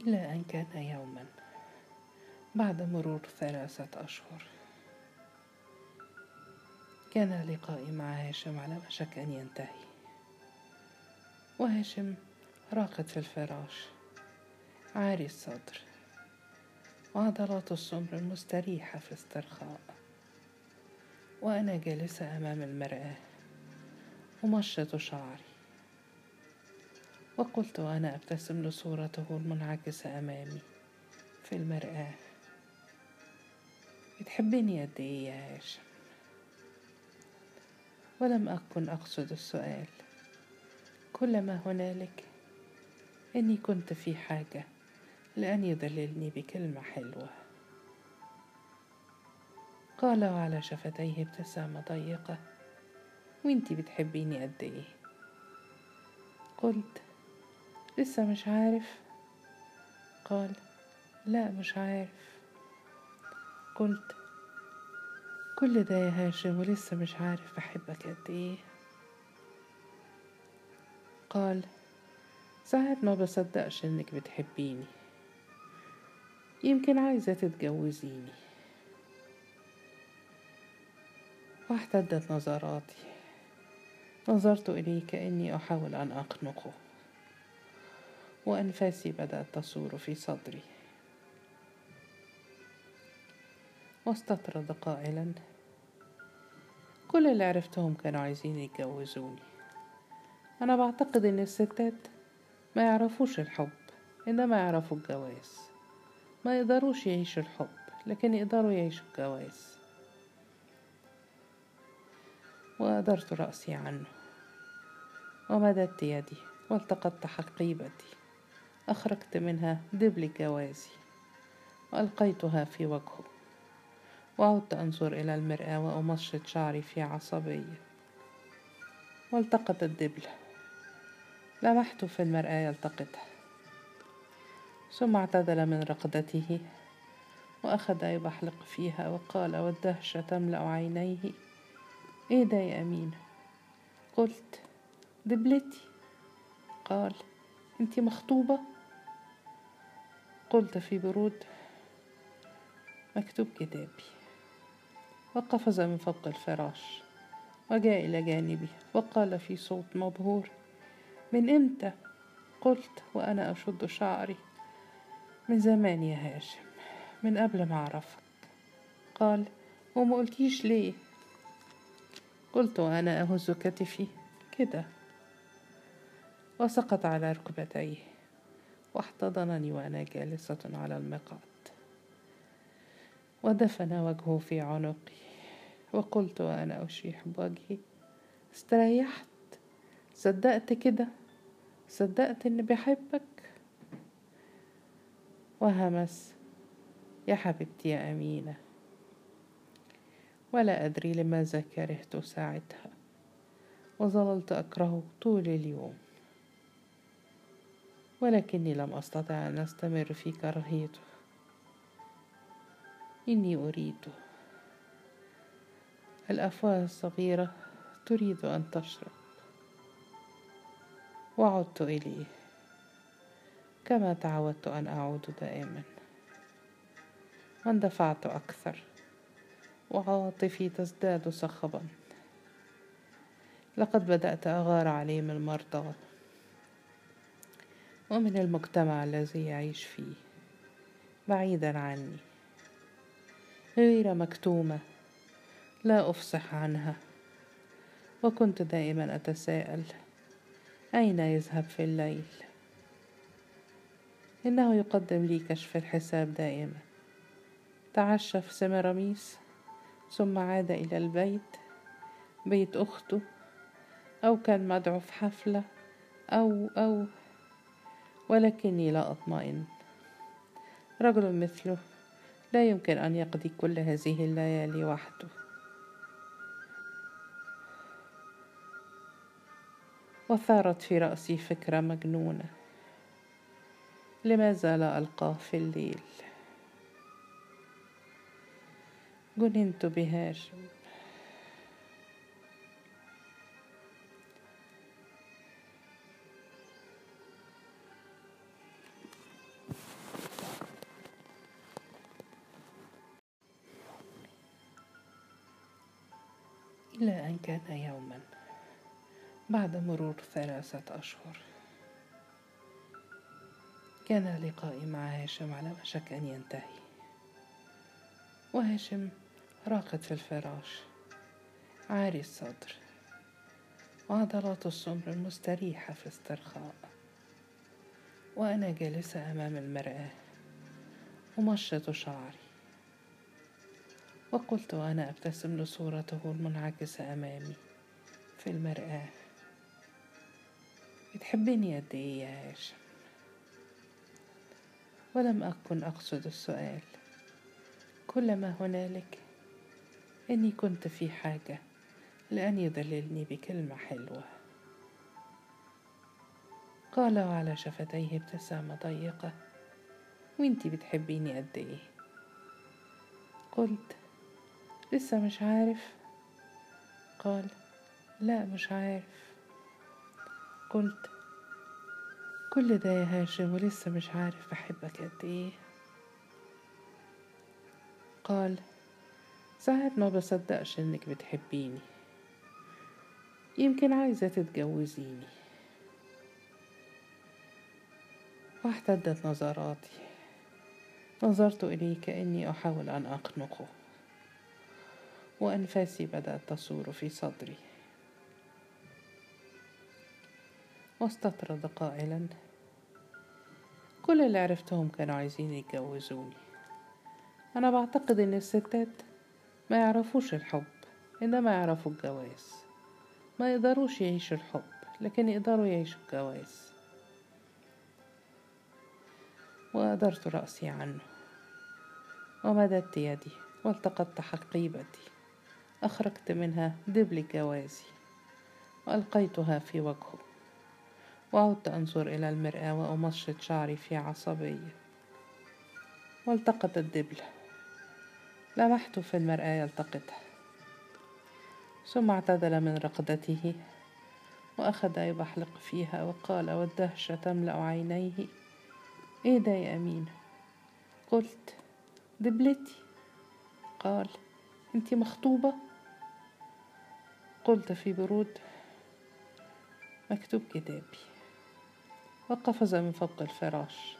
إلى أن كان يوما بعد مرور ثلاثة أشهر. كان لقائي مع هاشم على وشك أن ينتهي. وهاشم راقد في الفراش عاري الصدر وعضلات السمر مستريحة في استرخاء. وأنا جالسة أمام المرآة ومشط شعري. وقلت وأنا أبتسم لصورته المنعكسة أمامي في المرآة. بتحبني قد إيه يا هاشم؟ ولم أكن أقصد السؤال. كل ما هنالك إني كنت في حاجة لأن يدللني بكلمة حلوة. قال وعلى شفتيه ابتسامة ضيقة. وإنتي بتحبيني قد إيه؟ قلت لسه مش عارف. قال لا مش عارف. قلت كل ده يا هاشم ولسه مش عارف بحبك قد إيه. قال ساعات ما بصدقش إنك بتحبيني. يمكن عايزة تتجوزيني. واحتدت نظراتي. نظرت إليه كأني أحاول أن أخنقه وأنفاسي بدأت تصور في صدري. واستطرد قائلا كل اللي عرفتهم كانوا عايزين يتجوزوني. أنا بعتقد إن الستات ما يعرفوش الحب إنما يعرفوا الجواز. ما يقدروش يعيشوا الحب لكن يقدروا يعيشوا الجواز. وأدرت رأسي عنه. ومددت يدي والتقطت حقيبتي. أخرجت منها دبل جوازي وألقيتها في وجهه وعدت أنظر إلى المرآة وأمشط شعري في عصبية والتقط الدبل. لمحت في المرآة يلتقطها ثم اعتدل من رقدته وأخذ يبحلق فيها وقال والدهشة تملأ عينيه. إيه ده يا أمينة قلت دبلتي. قال انتي مخطوبة؟ قلت في برود مكتوب كتابي. وقفز من فوق الفراش وجاء إلى جانبي وقال في صوت مبهور من إمتى؟ قلت وأنا أشد شعري. من زمان يا هاشم من قبل ما أعرفك. قال وما قلتيش ليه؟ قلت وأنا أهز كتفي. كده. وسقط على ركبتيه. واحتضنني وأنا جالسة على المقعد. ودفن وجهه في عنقي. وقلت وأنا أشيح بوجهي. استريحت. صدقت كده. صدقت إني بحبك. وهمس. يا حبيبتي يا أمينة. ولا أدري لماذا كرهت ساعتها. وظللت أكرهه طول اليوم. ولكني لم أستطع أن أستمر في كراهيته. إني أريده الأفواه الصغيرة تريد أن تشرب. وعدت إليه. كما تعودت أن أعود دائما. واندفعت أكثر. وعواطفي تزداد صخبا. لقد بدأت أغار عليه من المرضى. ومن المجتمع الذي يعيش فيه. بعيدا عني. غيرة مكتومة. لا أفصح عنها. وكنت دائما أتساءل. أين يذهب في الليل؟ إنه يقدم لي كشف الحساب دائما. تعشى في سمراميس ثم عاد إلى البيت. بيت أخته. أو كان مدعو في حفلة. أو أو. ولكني لا أطمئن. رجل مثله لا يمكن أن يقضي كل هذه الليالي وحده. وثارت في رأسي فكرة مجنونة. لماذا لا ألقاه في الليل؟ جننت بهاشم إلا أن كان يوما بعد مرور ثلاثة أشهر. كان لقائي مع هاشم على وشك أن ينتهي. وهاشم راقد في الفراش عاري الصدر وعضلات السمر المستريحة في استرخاء وأنا جالسة أمام المرآة أمشط شعري. وقلت وأنا أبتسم لصورته المنعكسة أمامي في المرآة. بتحبني قد إيه يا هاشم؟ ولم أكن أقصد السؤال. كل ما هنالك إني كنت في حاجة لأن يدللني بكلمة حلوة. قال وعلى شفتيه ابتسامة ضيقة. وإنتي بتحبيني قد إيه؟ قلت لسه مش عارف. قال لا مش عارف. قلت كل ده يا هاشم ولسه مش عارف بحبك قد إيه. قال ساعات ما بصدقش إنك بتحبيني. يمكن عايزة تتجوزيني. واحتدت نظراتي. نظرت إليه كأني أحاول أن أخنقه وأنفاسي بدأت تصور في صدري. واستطرد قائلا كل اللي عرفتهم كانوا عايزين يتجوزوني. أنا بعتقد إن الستات ما يعرفوش الحب إنما يعرفوا الجواز. ما يقدروش يعيشوا الحب لكن يقدروا يعيشوا الجواز. وأدرت رأسي عنه. ومددت يدي والتقطت حقيبتي. أخرجت منها دبل جوازي وألقيتها في وجهه. وعدت أنظر إلى المرآة وأمشط شعري في عصبية والتقط الدبلة لمحت في المرآة يلتقطها ثم اعتدل من رقدته وأخذ يبحلق فيها وقال والدهشة تملأ عينيه. إيه ده يا أمينة قلت دبلتي. قال انتي مخطوبة؟ قلت في برود مكتوب كتابي. وقفز من فوق الفراش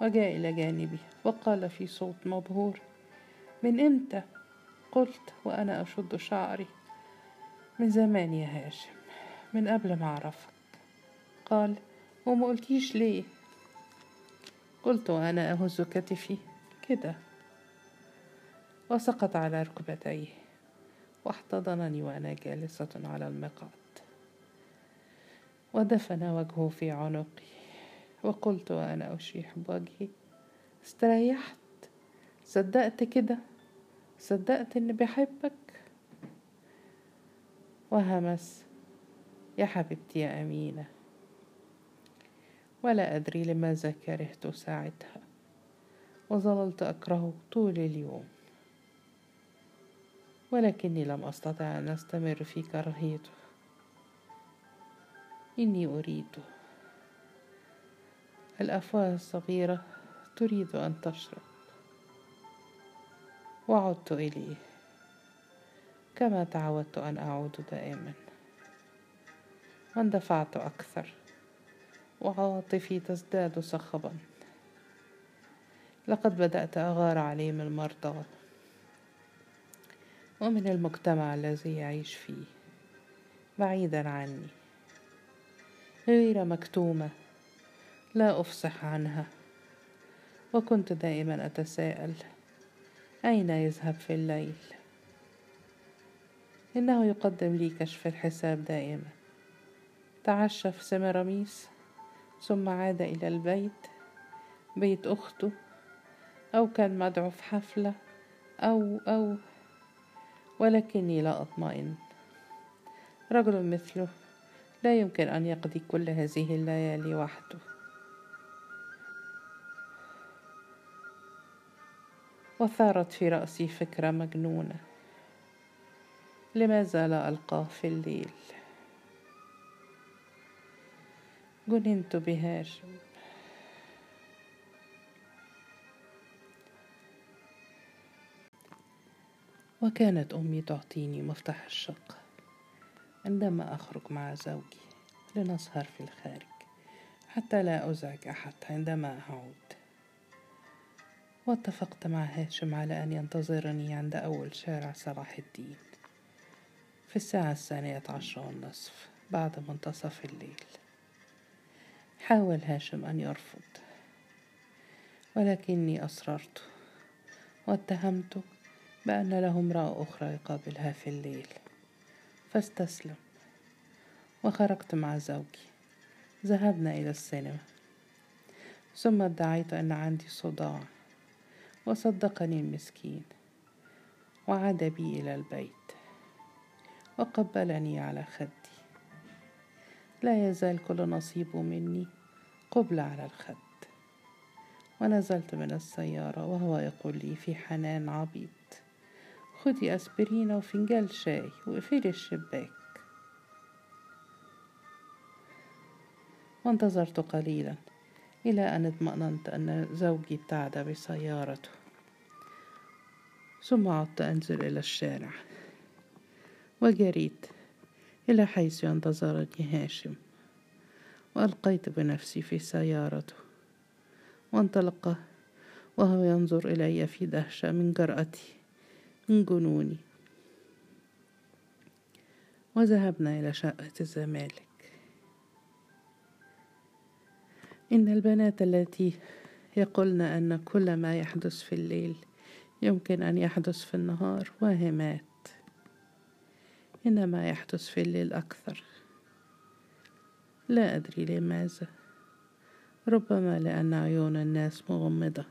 وجاء إلى جانبي وقال في صوت مبهور من إمتى؟ قلت وأنا أشد شعري. من زمان يا هاشم من قبل ما أعرفك. قال وما قلتيش ليه؟ قلت وأنا أهز كتفي. كده. وسقط على ركبتيه. واحتضنني وأنا جالسة على المقعد. ودفن وجهه في عنقي. وقلت وأنا أشيح بوجهي. استريحت. صدقت كده. صدقت إني بحبك. وهمس. يا حبيبتي يا أمينة. ولا أدري لماذا كرهت ساعتها. وظللت أكرهه طول اليوم. ولكني لم أستطع أن أستمر في كراهيته. إني أريده الأفواه الصغيرة تريد أن تشرب. وعدت إليه. كما تعودت أن أعود دائما. واندفعت أكثر. وعواطفي تزداد صخبا لقد بدأت أغار عليه من المرضى. ومن المجتمع الذي يعيش فيه بعيدا عني. غير مكتومة لا أفصح عنها. وكنت دائما أتساءل أين يذهب في الليل؟ إنه يقدم لي كشف الحساب دائما. تعشى في سمراميس ثم عاد إلى البيت. بيت أخته أو كان مدعو في حفلة أو أو ولكني لا أطمئن. رجل مثله لا يمكن أن يقضي كل هذه الليالي وحده. وثارت في رأسي فكرة مجنونة. لماذا لا ألقاه في الليل. جننت بهاشم وكانت أمي تعطيني مفتاح الشقة عندما أخرج مع زوجي لنسهر في الخارج حتى لا أزعج أحد عندما أعود. واتفقت مع هاشم على أن ينتظرني عند أول شارع صلاح الدين في الساعة الثانية عشر والنصف بعد منتصف الليل. حاول هاشم أن يرفض ولكني أصررت واتهمته بأن له امرأة أخرى يقابلها في الليل. فاستسلم. وخرجت مع زوجي. ذهبنا إلى السينما. ثم ادعيت أن عندي صداع. وصدقني المسكين. وعاد بي إلى البيت. وقبلني على خدي. لا يزال كل نصيب مني قبل على الخد. ونزلت من السيارة وهو يقول لي في حنان عبيط خدي أسبرين وفنجان شاي واقفلي الشباك. وانتظرت قليلا إلى أن اطمأننت أن زوجي ابتعد بسيارته. ثم عدت أنزل إلى الشارع. وجريت إلى حيث ينتظرني هاشم. وألقيت بنفسي في سيارته. وانطلق وهو ينظر إلي في دهشة من جرأتي. من جنوني. وذهبنا إلى شقة الزمالك. إن البنات التي يقولن أن كل ما يحدث في الليل يمكن أن يحدث في النهار واهمات إن ما يحدث في الليل أكثر. لا أدري لماذا. ربما لأن عيون الناس مغمضة.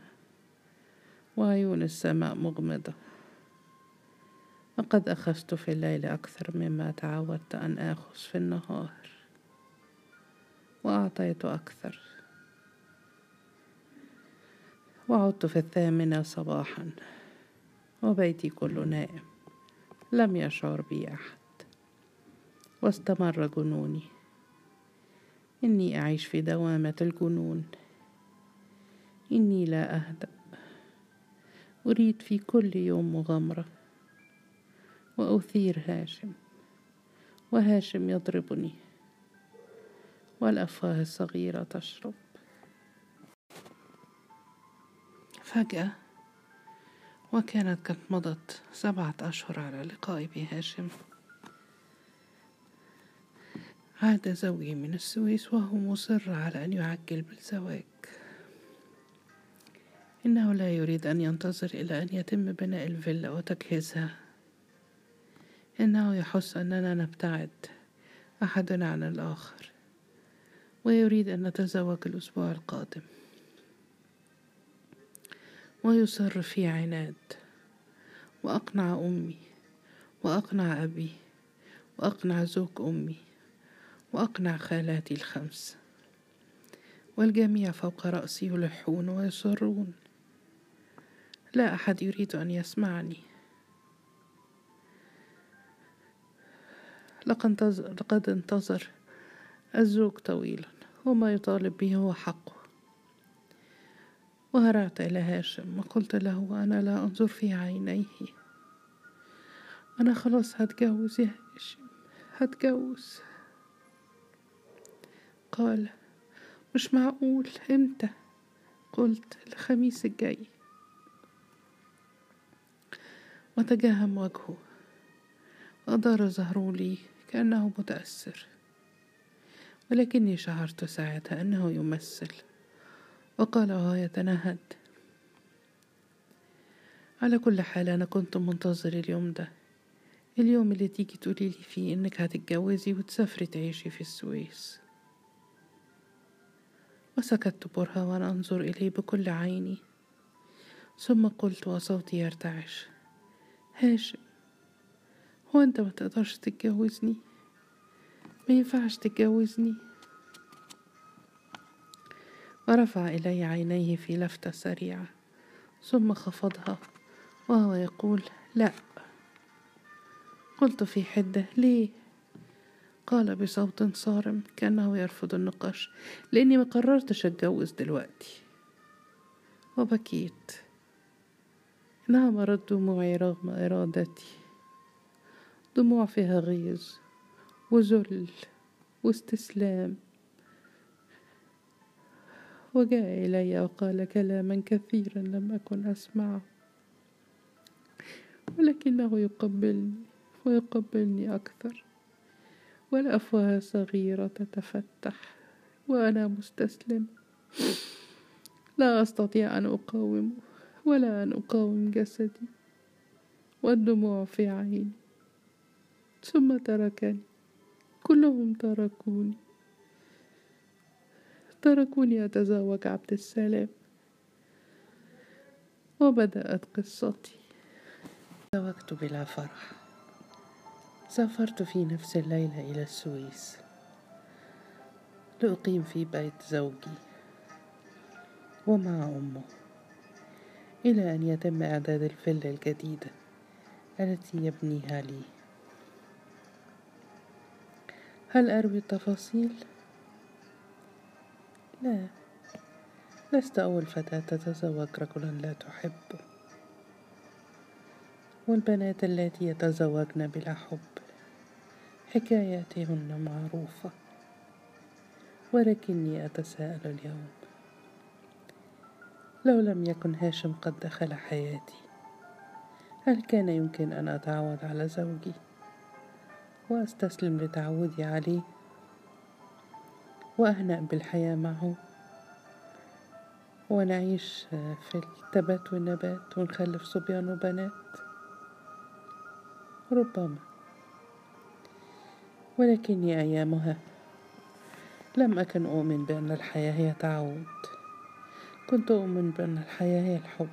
وعيون السماء مغمضة. لقد أخذت في الليل أكثر مما تعودت أن آخذ في النهار وأعطيت أكثر. وعدت في الثامنة صباحا وبيتي كله نائم لم يشعر بي أحد. واستمر جنوني. إني أعيش في دوامة الجنون. إني لا أهدأ. أريد في كل يوم مغامرة. وأثير هاشم وهاشم يضربني والأفواه الصغيرة تشرب. فجأة وكانت قد مضت سبعة أشهر على لقائي بهاشم. عاد زوجي من السويس وهو مصر على أن يعجل بالزواج. إنه لا يريد أن ينتظر إلى أن يتم بناء الفيلا وتجهيزها. إنه يحس أننا نبتعد أحدنا عن الآخر ويريد أن نتزوج الأسبوع القادم. ويصر في عناد وأقنع أمي وأقنع أبي وأقنع زوج أمي وأقنع خالاتي الخمس. والجميع فوق رأسي يلحون ويصرون. لا أحد يريد أن يسمعني. لقد انتظر الزوج طويلا وما يطالب به هو حقه. وهرعت إلى هاشم وقلت له أنا لا أنظر في عينيه. أنا خلاص هتجوز يا هاشم هتجوز. قال مش معقول إمتى؟ قلت الخميس الجاي. وتجهم وجهه. وأدار ظهره لي كأنه متأثر. ولكني شعرت ساعتها أنه يمثل. وقال وهو يتنهد. على كل حال أنا كنت منتظر اليوم ده. اليوم اللي تيجي تقولي لي فيه إنك هتتجوزي وتسافري تعيشي في السويس. وسكت برهة وأنا أنظر إليه بكل عيني. ثم قلت وصوتي يرتعش. هاشم هو أنت ما تقدرش تتجوزني. ما ينفعش تتجوزني. ورفع إلي عينيه في لفتة سريعة ثم خفضها وهو يقول لا. قلت في حدة ليه؟ قال بصوت صارم كأنه يرفض النقاش لأني ما قررتش أتجوز دلوقتي. وبكيت. إنها مرت دموعي رغم إرادتي. دموع فيها غيظ وذل واستسلام. وجاء إلي وقال كلاما كثيرا لم أكن أسمعه ولكنه يقبلني ويقبلني أكثر. والأفواه صغيرة تتفتح وأنا مستسلم. لا أستطيع أن أقاومه ولا أن أقاوم جسدي. والدموع في عيني. ثم تركني. كلهم تركوني. تركوني أتزوج عبد السلام. وبدأت قصتي. تزوجت بلا فرح. سافرت في نفس الليلة إلى السويس. لأقيم في بيت زوجي. ومع أمه. إلى أن يتم إعداد الفيلا الجديدة التي يبنيها لي. هل أروي التفاصيل؟ لا. لست أول فتاة تتزوج رجلا لا تحبه والبنات اللاتي يتزوجن بلا حب. حكاياتهن معروفة. ولكني أتساءل اليوم. لو لم يكن هاشم قد دخل حياتي هل كان يمكن أن أتعود على زوجي؟ وأستسلم لتعودي عليه. وأهنأ بالحياة معه. ونعيش في التبات والنبات ونخلف صبيان وبنات. ربما. ولكني أيامها لم أكن أؤمن بأن الحياة هي تعود. كنت أؤمن بأن الحياة هي الحب.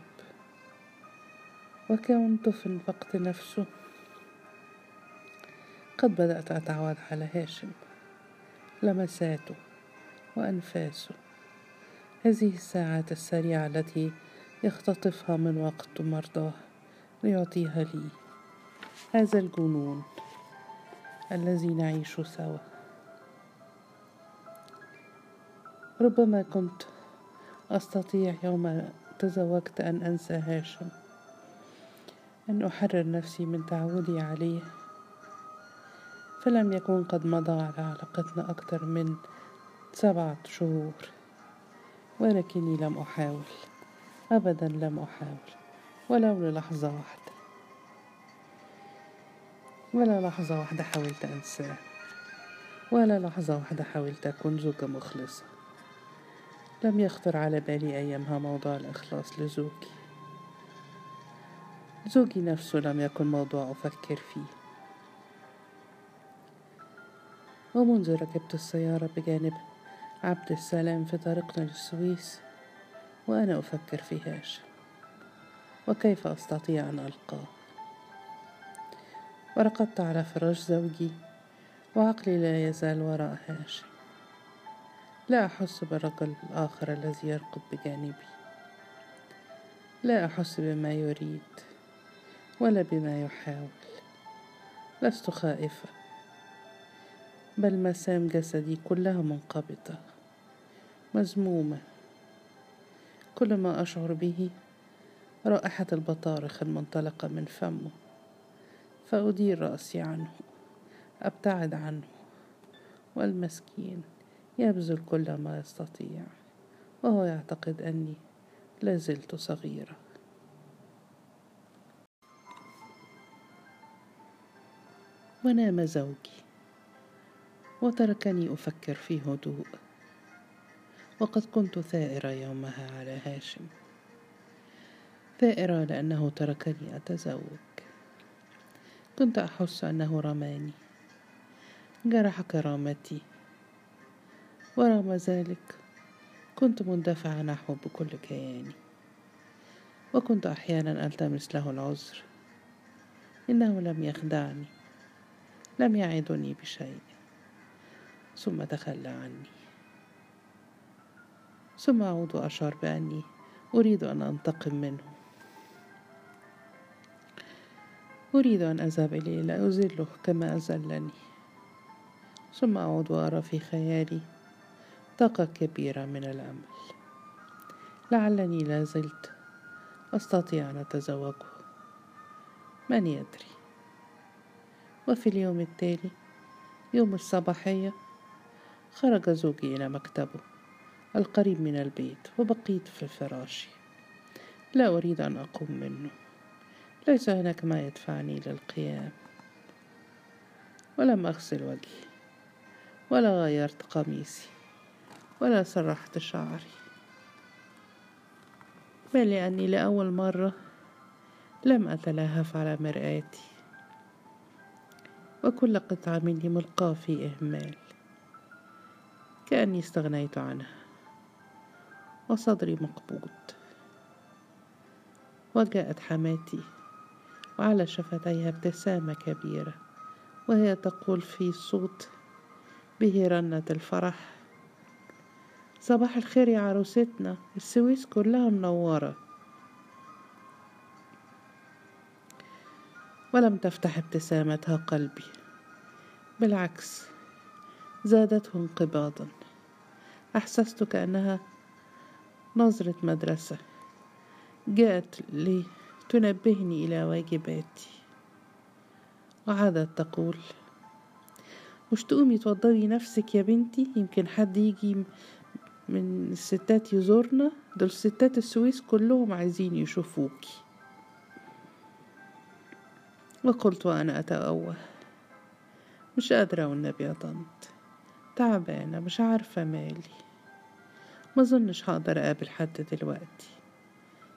وكنت في الوقت نفسه قد بدأت أتعود على هاشم. لمساته وأنفاسه هذه الساعات السريعة التي يختطفها من وقت مرضاه ليعطيها لي. هذا الجنون الذي نعيش سوا. ربما كنت أستطيع يوم تزوجت أن أنسى هاشم. أن أحرر نفسي من تعودي عليه. فلم يكن قد مضى على علاقتنا أكثر من سبعة شهور. ولكني لم أحاول. أبدا لم أحاول. ولو للحظة واحدة. ولا لحظة واحدة حاولت أنساه ولا لحظة واحدة حاولت أكون زوجة مخلصة. لم يخطر على بالي أيامها موضوع الإخلاص لزوجي. زوجي نفسه لم يكن موضوع أفكر فيه. ومنذ ركبت السيارة بجانب عبد السلام في طريقنا للسويس وأنا أفكر في هاشم وكيف أستطيع أن ألقاه؟ ورقدت على فراش زوجي وعقلي لا يزال وراء هاشم لا أحس بالرجل الآخر الذي يرقد بجانبي. لا أحس بما يريد ولا بما يحاول. لست خائفة. بل مسام جسدي كلها منقبضة مزمومة كل ما أشعر به رائحة البطارخ المنطلقة من فمه فأدير رأسي عنه أبتعد عنه. والمسكين يبذل كل ما يستطيع وهو يعتقد أني لازلت صغيرة. ونام زوجي. وتركني أفكر في هدوء. وقد كنت ثائرة يومها على هاشم. ثائرة لأنه تركني أتزوج. كنت أحس أنه رماني. جرح كرامتي. ورغم ذلك كنت مندفعة نحوه بكل كياني وكنت أحيانا ألتمس له العذر. إنه لم يخدعني. لم يعدني بشيء. ثم تخلى عني. ثم أعود وأشعر بأني أريد أن أنتقم منه. أريد أن أذهب إليه لأذله كما أذلني ثم أعود وأرى في خيالي طاقة كبيرة من الأمل. لعلني لا زلت أستطيع أن أتزوجه. من يدري؟ وفي اليوم التالي يوم الصباحية خرج زوجي إلى مكتبه القريب من البيت وبقيت في فراشي لا أريد أن أقوم منه. ليس هناك ما يدفعني للقيام. ولم أغسل وجهي. ولا غيرت قميصي. ولا سرحت شعري. بل لأني لأول مرة لم أتلهف على مرآتي. وكل قطعة مني ملقاة في إهمال. كأني استغنيت عنها وصدري مقبوض. وجاءت حماتي وعلى شفتيها ابتسامة كبيرة وهي تقول في صوت به رنة الفرح صباح الخير يا عروستنا السويس كلها منورة. ولم تفتح ابتسامتها قلبي بالعكس زادته انقباضا. أحسست كأنها نظرة مدرسة. جاءت لتنبهني إلى واجباتي وعادت تقول مش تقومي توضبي نفسك يا بنتي؟ يمكن حد يجي من الستات يزورنا. دول ستات السويس كلهم عايزين يشوفوكي. وقلت وأنا أتأوه مش قادرة والنبي يا طنط. تعبانة مش عارفة مالي. ما ظنش هقدر أقابل حد دلوقتي.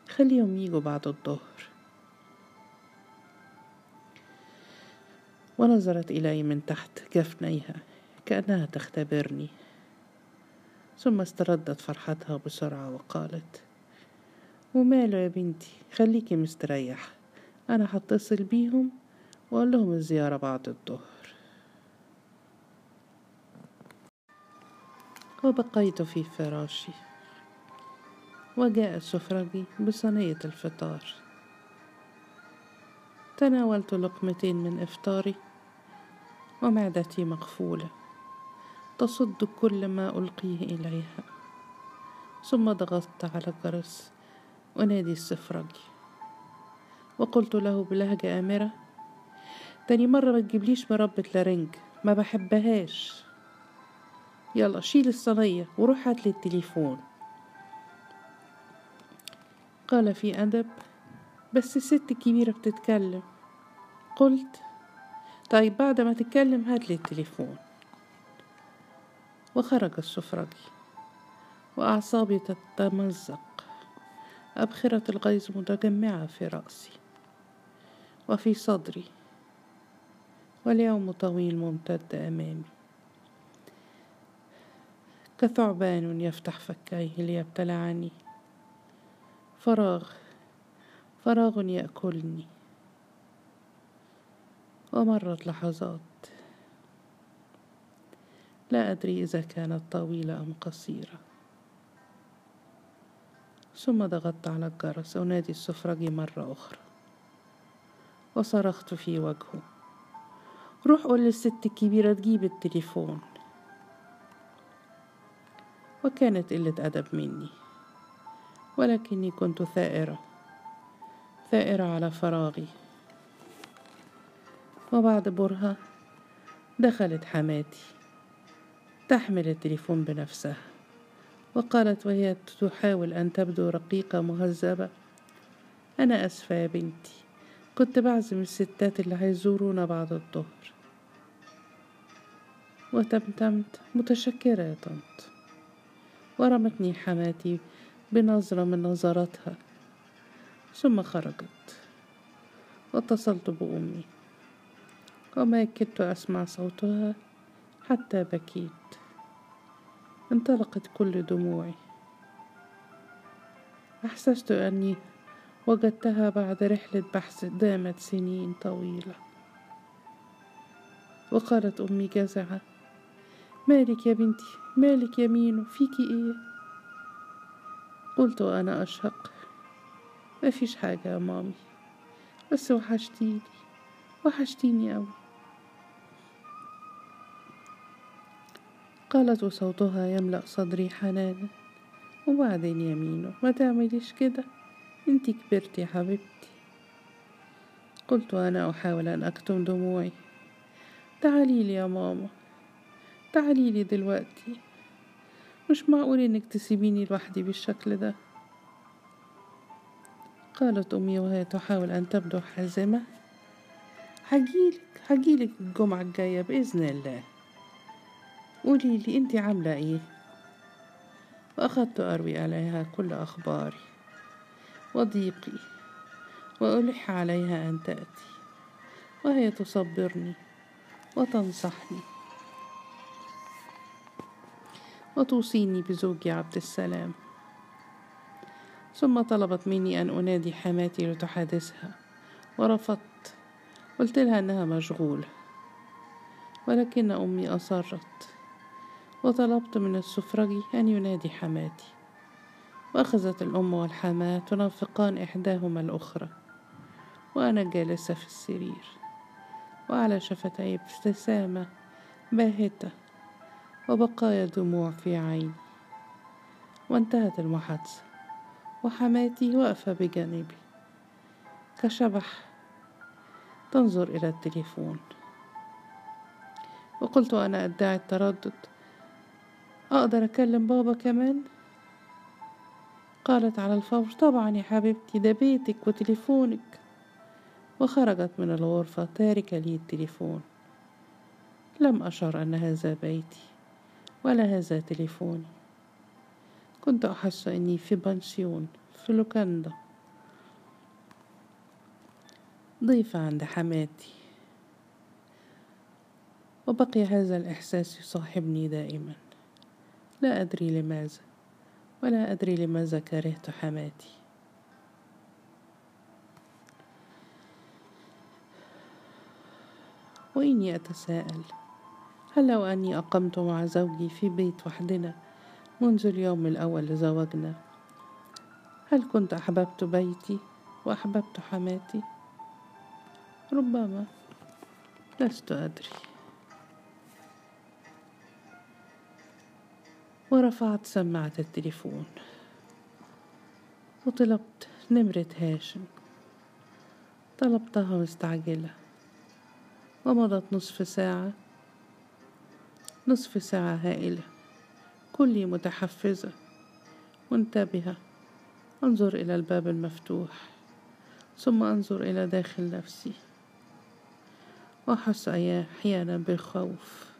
خليهم يجوا بعد الظهر. ونظرت إلي من تحت جفنيها كأنها تختبرني. ثم استردت فرحتها بسرعة وقالت وماله يا بنتي؟ خليكي مستريحة. أنا هتصل بيهم وأقول لهم الزيارة بعد الظهر. وبقيت في فراشي. وجاء سفرجي بصينية الفطار. تناولت لقمتين من إفطاري ومعدتي مقفولة تصد كل ما ألقيه إليها. ثم ضغطت على الجرس أنادي السفرجي وقلت له بلهجة آمرة تاني مرة ما تجيبليش مربة لارنج ما بحبهاش. يلا شيل الصينية وروح هاتلي التليفون. قال في أدب بس الست الكبيرة بتتكلم. قلت طيب بعد ما تتكلم هاتلي التليفون. وخرج السفرجي وأعصابي تتمزق. أبخرة الغيظ متجمعة في رأسي وفي صدري. واليوم طويل ممتد أمامي. كثعبان يفتح فكيه ليبتلعني. فراغ فراغ يأكلني. ومرت لحظات. لا أدري إذا كانت طويلة أم قصيرة. ثم ضغطت على الجرس. أنادي السفرجي مرة أخرى. وصرخت في وجهه. روح قول للست الكبيرة تجيب التليفون. وكانت قلة أدب مني. ولكني كنت ثائرة ثائرة على فراغي. وبعد برهة دخلت حماتي تحمل التليفون بنفسها وقالت وهي تحاول أن تبدو رقيقة مهذبة أنا أسفة يا بنتي كنت بعزم الستات اللي هيزورونا بعد الظهر. وتمتمت متشكرة يا طنط. ورمتني حماتي بنظرة من نظراتها. ثم خرجت. واتصلت بأمي. وما كدت أسمع صوتها حتى بكيت. انطلقت كل دموعي. أحسست أني وجدتها بعد رحلة بحث دامت سنين طويلة. وقالت أمي جزعة. مالك يا بنتي؟ مالك يا مينو؟ فيكي إيه؟ قلت وأنا أشهق. ما فيش حاجة يا مامي. بس وحشتيني. وحشتيني أوي. قالت وصوتها يملأ صدري حنانا. وبعدين يا مينو ما تعمليش كده. انت كبرتي يا حبيبتي. قلت وأنا أحاول أن أكتم دموعي. تعالي لي يا ماما. تعالي لي دلوقتي. مش معقول إنك تسيبيني لوحدي بالشكل ده. قالت أمي وهي تحاول أن تبدو حازمة. هجيلك هجيلك الجمعة الجاية بإذن الله. قولي لي أنت عاملة إيه؟ وأخذت أروي عليها كل أخباري. وضيقي. وألح عليها أن تأتي. وهي تصبرني. وتنصحني. وتوصيني بزوجي عبد السلام. ثم طلبت مني أن أنادي حماتي لتحادثها ورفضت. قلت لها أنها مشغولة ولكن أمي أصرت. وطلبت من السفرجي أن ينادي حماتي. وأخذت الأم والحماة تنافقان إحداهما الأخرى. وأنا جالسة في السرير وعلى شفتي ابتسامة باهتة. وبقايا دموع في عيني وانتهت المحادثة وحماتي واقفة بجانبي. كشبح تنظر إلى التليفون. وقلت أنا أدعي التردد. أقدر أكلم بابا كمان؟ قالت على الفور طبعا يا حبيبتي ده بيتك وتليفونك. وخرجت من الغرفة تاركة لي التليفون لم أشعر أن هذا بيتي. ولا هذا تليفوني كنت أحس أني في بنسيون في لوكاندا. ضيفة عند حماتي. وبقي هذا الإحساس يصاحبني دائما. لا أدري لماذا ولا أدري لماذا كرهت حماتي. وإني أتساءل. هل لو أني أقمت مع زوجي في بيت وحدنا منذ اليوم الأول لزواجنا هل كنت أحببت بيتي وأحببت حماتي؟ ربما لست أدري. ورفعت سماعة التليفون. وطلبت نمرة هاشم. طلبتها مستعجلة. ومضت نصف ساعة. نصف ساعة هائلة. كلي متحفزة. منتبهة أنظر إلى الباب المفتوح. ثم أنظر إلى داخل نفسي. وأحس أحيانا بالخوف.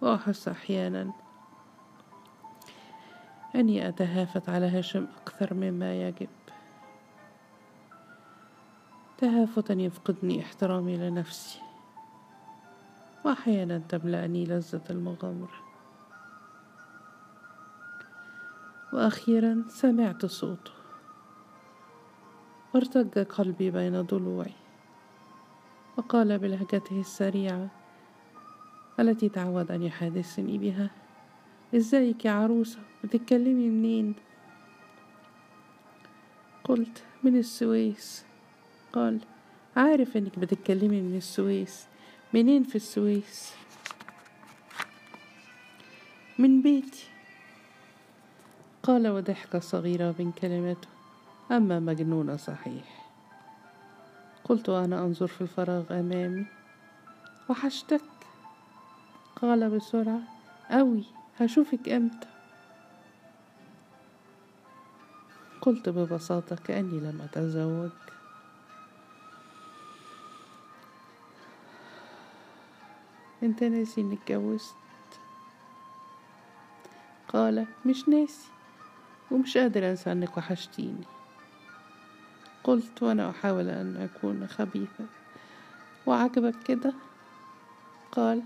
وأحس أحيانا أني أتهافت على هاشم أكثر مما يجب. تهافتا يفقدني احترامي لنفسي. وأحيانا تملأني لذة المغامرة. وأخيرا سمعت صوته. وارتج قلبي بين ضلوعي. وقال بلهجته السريعة التي تعود أن يحادثني بها. إزيك يا عروسة؟ بتتكلمي منين؟ قلت من السويس. قال عارف إنك بتتكلمي من السويس. منين في السويس؟ من بيتي قال وضحكة صغيرة من كلماته أما مجنونة صحيح. قلت وأنا أنظر في الفراغ أمامي. وحشتك. قال بسرعة. أوي هشوفك أمتى؟ قلت ببساطة كأني لم أتزوج. انت ناسي اني اتجوزت قال مش ناسي ومش قادر أنسى إنك وحشتيني. قلت وأنا أحاول أن أكون خبيثة. وعجبك كده؟ قال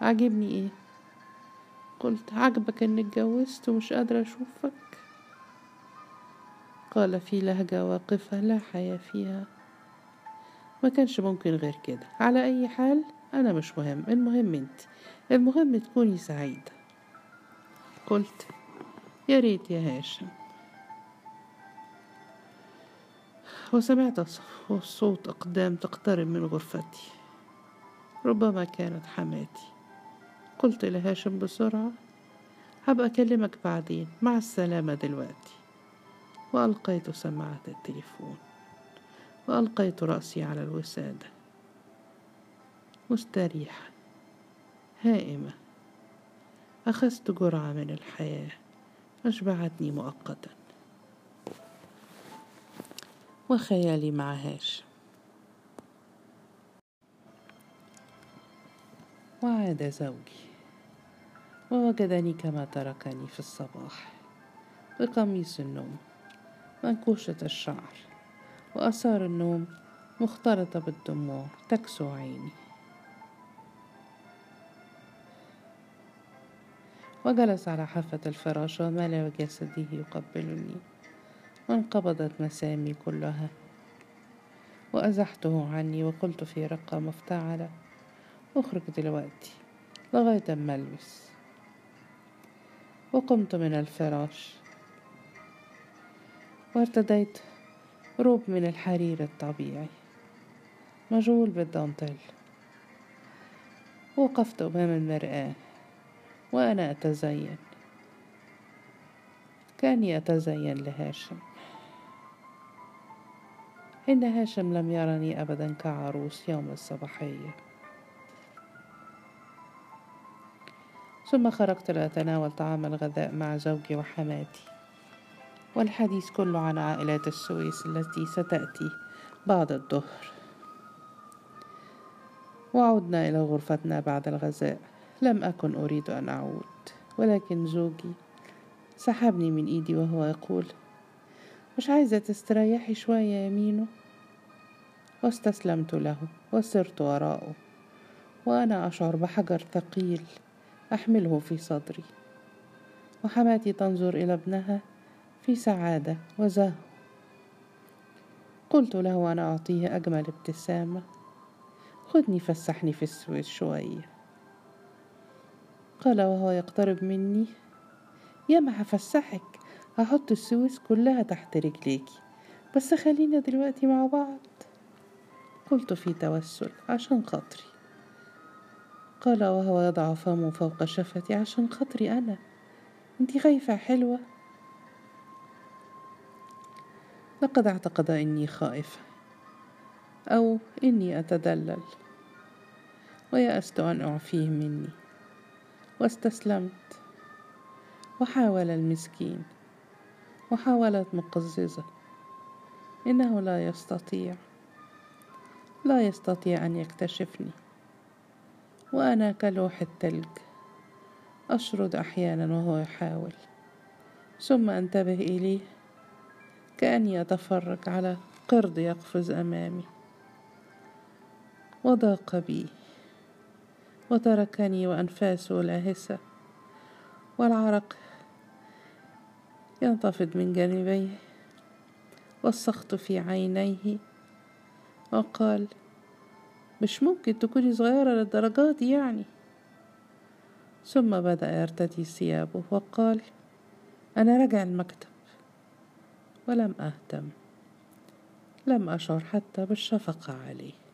عجبني إيه؟ قلت عجبك اني اتجوزت ومش قادرة أشوفك. قال في لهجة واقفة لا حياة فيها. ما كانش ممكن غير كده. على أي حال أنا مش مهم المهم أنت. المهم تكوني سعيدة. قلت يا ريت يا هاشم. وسمعت صوت أقدام تقترب من غرفتي. ربما كانت حماتي. قلت لهاشم بسرعة هبقى أكلمك بعدين. مع السلامة دلوقتي. وألقيت سماعة التليفون. وألقيت رأسي على الوسادة. مستريحة. هائمة. أخذت جرعة من الحياة. أشبعتني مؤقتا. وخيالي مع هاشم وعاد زوجي. ووجدني كما تركني في الصباح. بقميص النوم. منكوشة الشعر. وآثار النوم مختلطة بالدموع. تكسو عيني. وجلس على حافة الفراش ومال جسده يقبلني. وانقبضت مسامي كلها. وأزحته عني وقلت في رقة مفتعلة أخرج دلوقتي لغاية أما ألبس. وقمت من الفراش. وارتديت روب من الحرير الطبيعي مجول بالدانتيل وقفت أمام المرآة. وأنا أتزين. كاني أتزين لهاشم. إن هاشم لم يرني أبدا كعروس يوم الصباحية. ثم خرجت لأتناول طعام الغداء مع زوجي وحماتي. والحديث كله عن عائلات السويس التي ستأتي بعد الظهر. وعدنا إلى غرفتنا بعد الغذاء لم أكن أريد أن أعود ولكن زوجي سحبني من إيدي وهو يقول مش عايزة تستريحي شوية يا مينو؟ واستسلمت له وسرت وراءه وأنا أشعر بحجر ثقيل أحمله في صدري وحماتي تنظر إلى ابنها في سعادة وزهو. قلت له أنا أعطيه أجمل ابتسامة خدني فسحني في السويس شوية. قال وهو يقترب مني. يا ما هفسحك هحط السويس كلها تحت رجليكي بس خلينا دلوقتي مع بعض. قلت في توسل عشان خاطري. قال وهو يضع فمه فوق شفتي عشان خاطري أنا. انتي خايفة حلوة؟ لقد اعتقد إني خائفة أو إني أتدلل ويأست أن أعفيه مني. واستسلمت. وحاول المسكين. وحاولت مقززه. إنه لا يستطيع. لا يستطيع أن يكتشفني. وأنا كلوح التلج. أشرد أحيانا وهو يحاول. ثم أنتبه إليه. كأني أتفرج على قرد يقفز أمامي. وضاق بي. وتركني وأنفاسه لاهسة والعرق ينتفض من جانبيه. والسخط في عينيه وقال مش ممكن تكوني صغيرة للدرجات دي يعني. ثم بدأ يرتدي ثيابه وقال أنا راجع المكتب. ولم أهتم لم أشعر حتى بالشفقة عليه.